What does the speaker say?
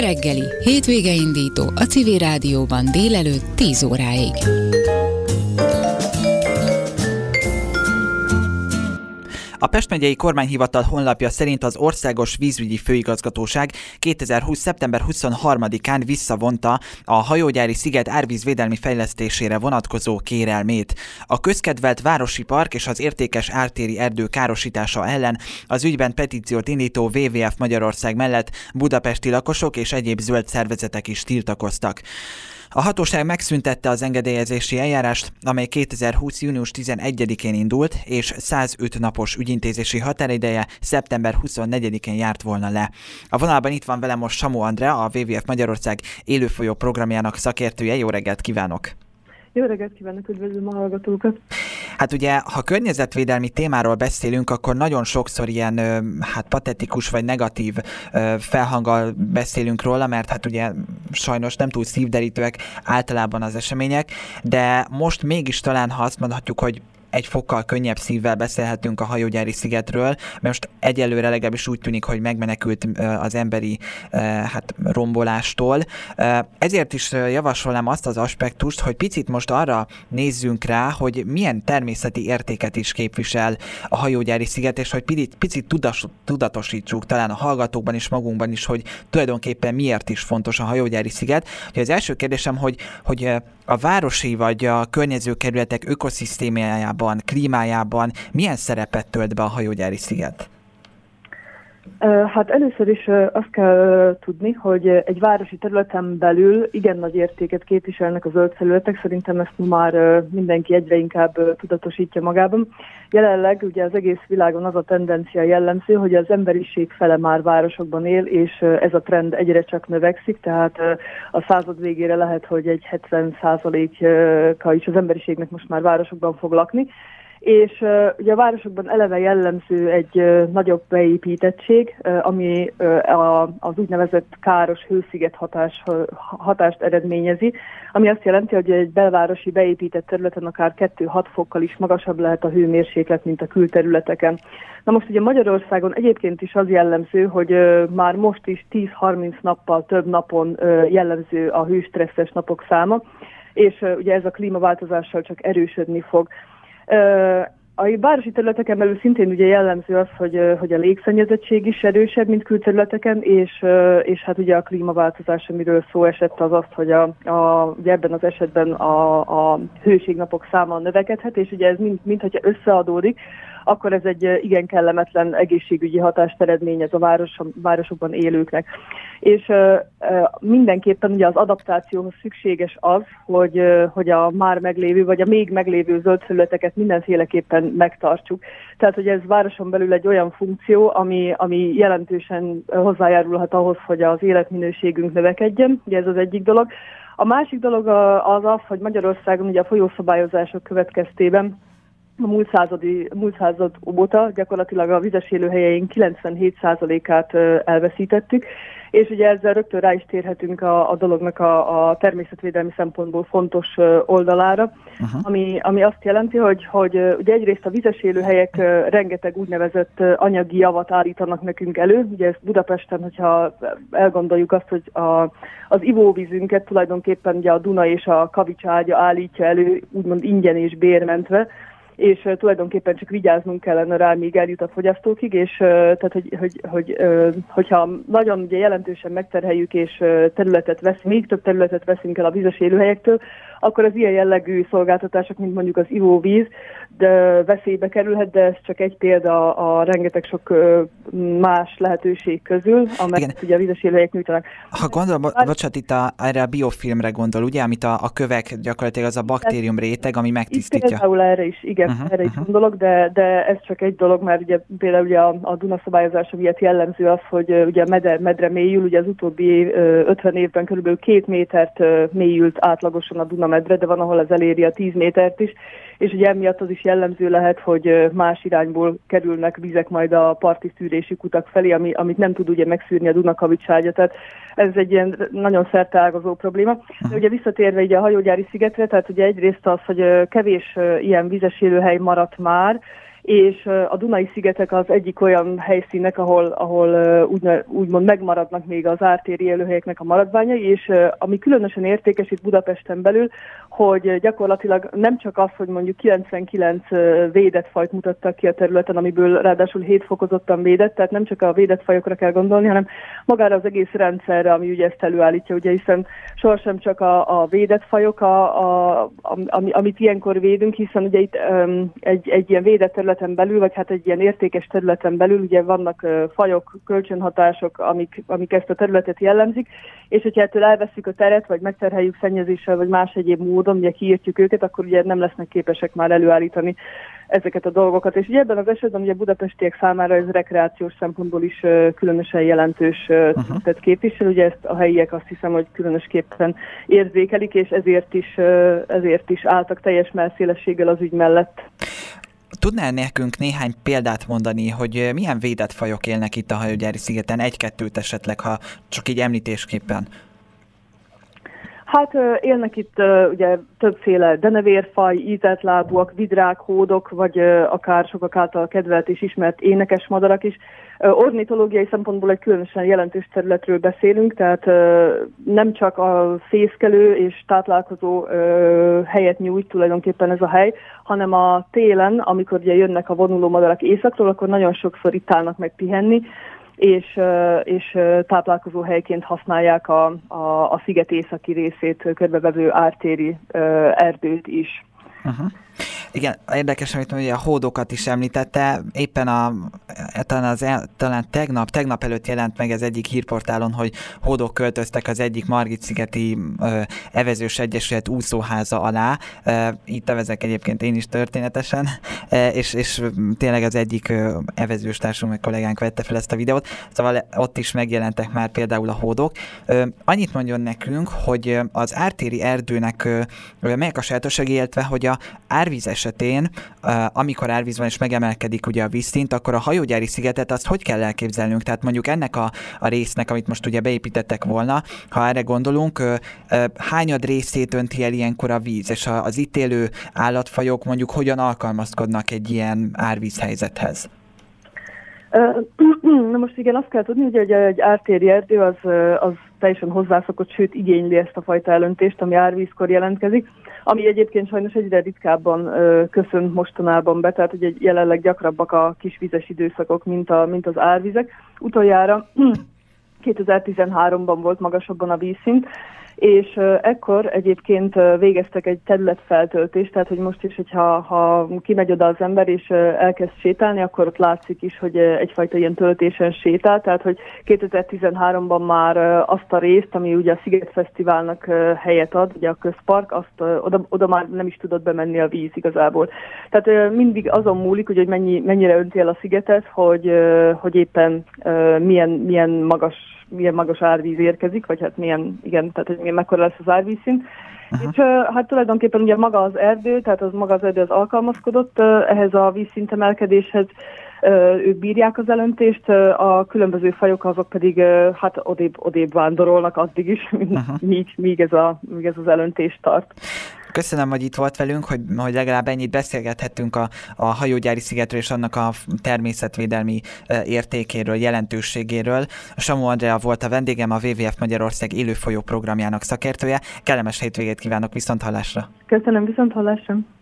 reggeli, hétvége indító a Civil Rádióban délelőtt 10 óráig. Pest megyei kormányhivatal honlapja szerint az Országos Vízügyi Főigazgatóság 2020. szeptember 23-án visszavonta a hajógyári sziget árvízvédelmi fejlesztésére vonatkozó kérelmét. A közkedvelt városi park és az értékes ártéri erdő károsítása ellen az ügyben petíciót indító WWF Magyarország mellett budapesti lakosok és egyéb zöld szervezetek is tiltakoztak. A hatóság megszüntette az engedélyezési eljárást, amely 2020. június 11-én indult, és 105 napos ügyintézési határideje szeptember 24-én járt volna le. A vonalban itt van velem most Samu Andrea, a WWF Magyarország élőfolyó programjának szakértője. Jó reggelt kívánok! Jó reggelt kívánok, üdvözlöm a hallgatókat! Hát ugye, ha környezetvédelmi témáról beszélünk, akkor nagyon sokszor ilyen hát patetikus vagy negatív felhanggal beszélünk róla, mert hát ugye sajnos nem túl szívderítőek általában az események, de most mégis talán ha azt mondhatjuk, hogy egy fokkal könnyebb szívvel beszélhetünk a hajógyári szigetről, mert most egyelőre legalábbis úgy tűnik, hogy megmenekült az emberi hát, rombolástól. Ezért is javasolnám azt az aspektust, hogy picit most arra nézzünk rá, hogy milyen természeti értéket is képvisel a hajógyári sziget, és hogy picit, picit tudatosítsuk talán a hallgatókban is, magunkban is, hogy tulajdonképpen miért is fontos a hajógyári sziget. Ugye az első kérdésem, hogy, hogy a városi vagy a környező kerületek ökoszisztémájában, klímájában milyen szerepet tölt be a hajógyári sziget? Hát először is azt kell tudni, hogy egy városi területen belül igen nagy értéket képviselnek a zöld felületek, szerintem ezt már mindenki egyre inkább tudatosítja magában. Jelenleg ugye az egész világon az a tendencia jellemző, hogy az emberiség fele már városokban él, és ez a trend egyre csak növekszik, tehát a század végére lehet, hogy egy 70 a is az emberiségnek most már városokban fog lakni és uh, ugye a városokban eleve jellemző egy uh, nagyobb beépítettség, uh, ami uh, a, az úgynevezett káros hősziget hatás, hatást eredményezi, ami azt jelenti, hogy egy belvárosi beépített területen akár 2-6 fokkal is magasabb lehet a hőmérséklet, mint a külterületeken. Na most ugye Magyarországon egyébként is az jellemző, hogy uh, már most is 10-30 nappal több napon uh, jellemző a hőstresszes napok száma, és uh, ugye ez a klímaváltozással csak erősödni fog. A városi területeken belül szintén ugye jellemző az, hogy, hogy a légszennyezettség is erősebb, mint külterületeken, és, és hát ugye a klímaváltozás, amiről szó esett, az az, hogy a, a, ugye ebben az esetben a, a hőségnapok száma növekedhet, és ugye ez mind, mind hogyha összeadódik, akkor ez egy igen kellemetlen egészségügyi hatást eredményez a város, városokban élőknek. És mindenképpen ugye az adaptációhoz szükséges az, hogy, hogy a már meglévő, vagy a még meglévő zöld felületeket mindenféleképpen megtartsuk. Tehát, hogy ez városon belül egy olyan funkció, ami, ami jelentősen hozzájárulhat ahhoz, hogy az életminőségünk növekedjen, ugye ez az egyik dolog. A másik dolog az az, hogy Magyarországon ugye a folyószabályozások következtében a múlt, századi, múlt század óta gyakorlatilag a vizes élőhelyeink 97%-át elveszítettük, és ugye ezzel rögtön rá is térhetünk a, a dolognak a, a természetvédelmi szempontból fontos oldalára, uh-huh. ami, ami azt jelenti, hogy, hogy ugye egyrészt a vizes élőhelyek rengeteg úgynevezett anyagi javat állítanak nekünk elő. Ugye ezt Budapesten, hogyha elgondoljuk azt, hogy a, az ivóvízünket tulajdonképpen ugye a Duna és a Kavics ágya állítja elő, úgymond ingyen és bérmentve, és uh, tulajdonképpen csak vigyáznunk kellene rá, míg eljut a fogyasztókig, és uh, tehát, hogy, hogy, hogy uh, hogyha nagyon ugye jelentősen megterheljük, és uh, területet vesz, még több területet veszünk el a vizes élőhelyektől, akkor az ilyen jellegű szolgáltatások, mint mondjuk az ivóvíz, de veszélybe kerülhet, de ez csak egy példa a rengeteg sok más lehetőség közül, amelyet Igen. ugye a vizes élőhelyek nyújtanak. Ha gondolom, bo- bocsánat, itt a, erre a biofilmre gondol, ugye, amit a, a kövek gyakorlatilag az a baktérium réteg, ami megtisztítja. Itt például erre is, igen, uh-huh, erre uh-huh. is gondolok, de, de ez csak egy dolog, mert ugye például ugye a, a Duna szabályozása miatt jellemző az, hogy ugye medre, medre mélyül, ugye az utóbbi 50 évben körülbelül két métert mélyült átlagosan a Duna medre, de van, ahol ez eléri a 10 métert is, és ugye emiatt az is jellemző lehet, hogy más irányból kerülnek vizek majd a parti szűrési kutak felé, ami, amit nem tud ugye megszűrni a Dunakavicságya, tehát ez egy ilyen nagyon szerteágazó probléma. De ugye visszatérve ugye a hajógyári szigetre, tehát ugye egyrészt az, hogy kevés ilyen vizes élőhely maradt már, és a Dunai szigetek az egyik olyan helyszínek, ahol, ahol úgy, úgymond megmaradnak még az ártéri élőhelyeknek a maradványai, és ami különösen értékes itt Budapesten belül, hogy gyakorlatilag nem csak az, hogy mondjuk 99 védett fajt mutattak ki a területen, amiből ráadásul 7 fokozottan védett, tehát nem csak a védett fajokra kell gondolni, hanem magára az egész rendszerre, ami ugye ezt előállítja, ugye hiszen sohasem csak a, a védett fajok, a, a, ami, amit ilyenkor védünk, hiszen ugye itt um, egy, egy ilyen védett területen belül, vagy hát egy ilyen értékes területen belül ugye vannak fajok, kölcsönhatások, amik, amik ezt a területet jellemzik, és hogyha ettől elveszük a teret, vagy megterheljük szennyezéssel, vagy más egyéb módon, ugye kiírtjuk őket, akkor ugye nem lesznek képesek már előállítani ezeket a dolgokat. És ugye ebben az esetben ugye budapestiek számára ez rekreációs szempontból is különösen jelentős uh, uh-huh. képvisel. Ugye ezt a helyiek azt hiszem, hogy különösképpen érzékelik, és ezért is, ezért is álltak teljes melszélességgel az ügy mellett. Tudnál nekünk néhány példát mondani, hogy milyen védett fajok élnek itt a hajógyári szigeten? Egy-kettőt esetleg, ha csak így említésképpen. Hát élnek itt ugye többféle denevérfaj, ízeltlábúak, vidrák, hódok, vagy akár sokak által kedvelt és ismert énekes madarak is. Ornitológiai szempontból egy különösen jelentős területről beszélünk, tehát nem csak a fészkelő és táplálkozó helyet nyújt tulajdonképpen ez a hely, hanem a télen, amikor ugye jönnek a vonuló madarak északról, akkor nagyon sokszor itt állnak meg pihenni, és, és táplálkozó helyként használják a, a, a sziget északi részét körbevevő ártéri erdőt is. Uh-huh. Igen, érdekes, amit mondja, a hódokat is említette. Éppen a, talán, az, talán tegnap, tegnap előtt jelent meg ez egyik hírportálon, hogy hódok költöztek az egyik Margit-szigeti ö, evezős egyesület úszóháza alá. Ö, itt nevezek egyébként én is történetesen, ö, és, és tényleg az egyik ö, evezős társunk, meg kollégánk vette fel ezt a videót, szóval ott is megjelentek már például a hódok. Ö, annyit mondjon nekünk, hogy az ártéri erdőnek ö, melyek a sajátosság illetve, hogy a árvíz esetén, amikor árvíz van és megemelkedik ugye a vízszint, akkor a hajógyári szigetet azt hogy kell elképzelnünk? Tehát mondjuk ennek a, a résznek, amit most ugye beépítettek volna, ha erre gondolunk, hányad részét önti el ilyenkor a víz, és az itt élő állatfajok mondjuk hogyan alkalmazkodnak egy ilyen árvízhelyzethez? Na most igen, azt kell tudni, hogy egy ártéri erdő az, az teljesen hozzászokott, sőt igényli ezt a fajta elöntést, ami árvízkor jelentkezik, ami egyébként sajnos egyre ritkábban ö, köszön mostanában be, tehát hogy jelenleg gyakrabbak a kisvizes időszakok, mint, a, mint az árvizek. Utoljára 2013-ban volt magasabban a vízszint, és ekkor egyébként végeztek egy területfeltöltést, tehát hogy most is, hogyha ha kimegy oda az ember és elkezd sétálni, akkor ott látszik is, hogy egyfajta ilyen töltésen sétál, tehát hogy 2013-ban már azt a részt, ami ugye a Sziget Fesztiválnak helyet ad, ugye a közpark, azt oda, oda már nem is tudott bemenni a víz igazából. Tehát mindig azon múlik, hogy mennyi, mennyire önti el a szigetet, hogy, hogy éppen milyen, milyen magas milyen magas árvíz érkezik, vagy hát milyen, igen, tehát hogy milyen mekkora lesz az árvízszint. És hát tulajdonképpen ugye maga az erdő, tehát az maga az erdő az alkalmazkodott ehhez a vízszint emelkedéshez, ők bírják az elöntést, a különböző fajok azok pedig hát odébb, odébb vándorolnak addig is, míg, míg, ez a, míg ez az elöntés tart. Köszönöm, hogy itt volt velünk, hogy, hogy legalább ennyit beszélgethettünk a, a hajógyári szigetről és annak a természetvédelmi értékéről, jelentőségéről. Samu Andrea volt a vendégem, a WWF Magyarország élőfolyó programjának szakértője. Kellemes hétvégét kívánok, viszont! Köszönöm, viszont!